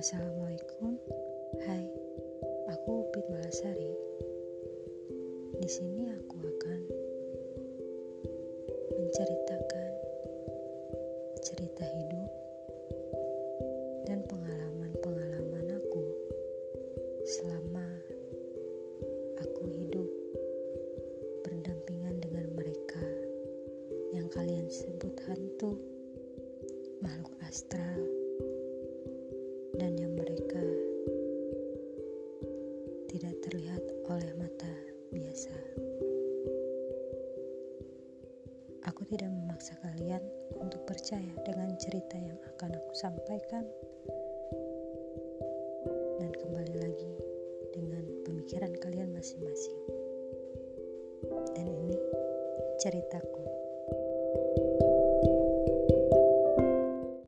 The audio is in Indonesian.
Assalamualaikum. Hai, aku Upit Malasari. Di sini aku akan menceritakan cerita hidup dan pengalaman-pengalaman aku selama aku hidup berdampingan dengan mereka yang kalian sebut hantu, makhluk astral, dan yang mereka tidak terlihat oleh mata biasa. Aku tidak memaksa kalian untuk percaya dengan cerita yang akan aku sampaikan, dan kembali lagi dengan pemikiran kalian masing-masing. Dan ini ceritaku.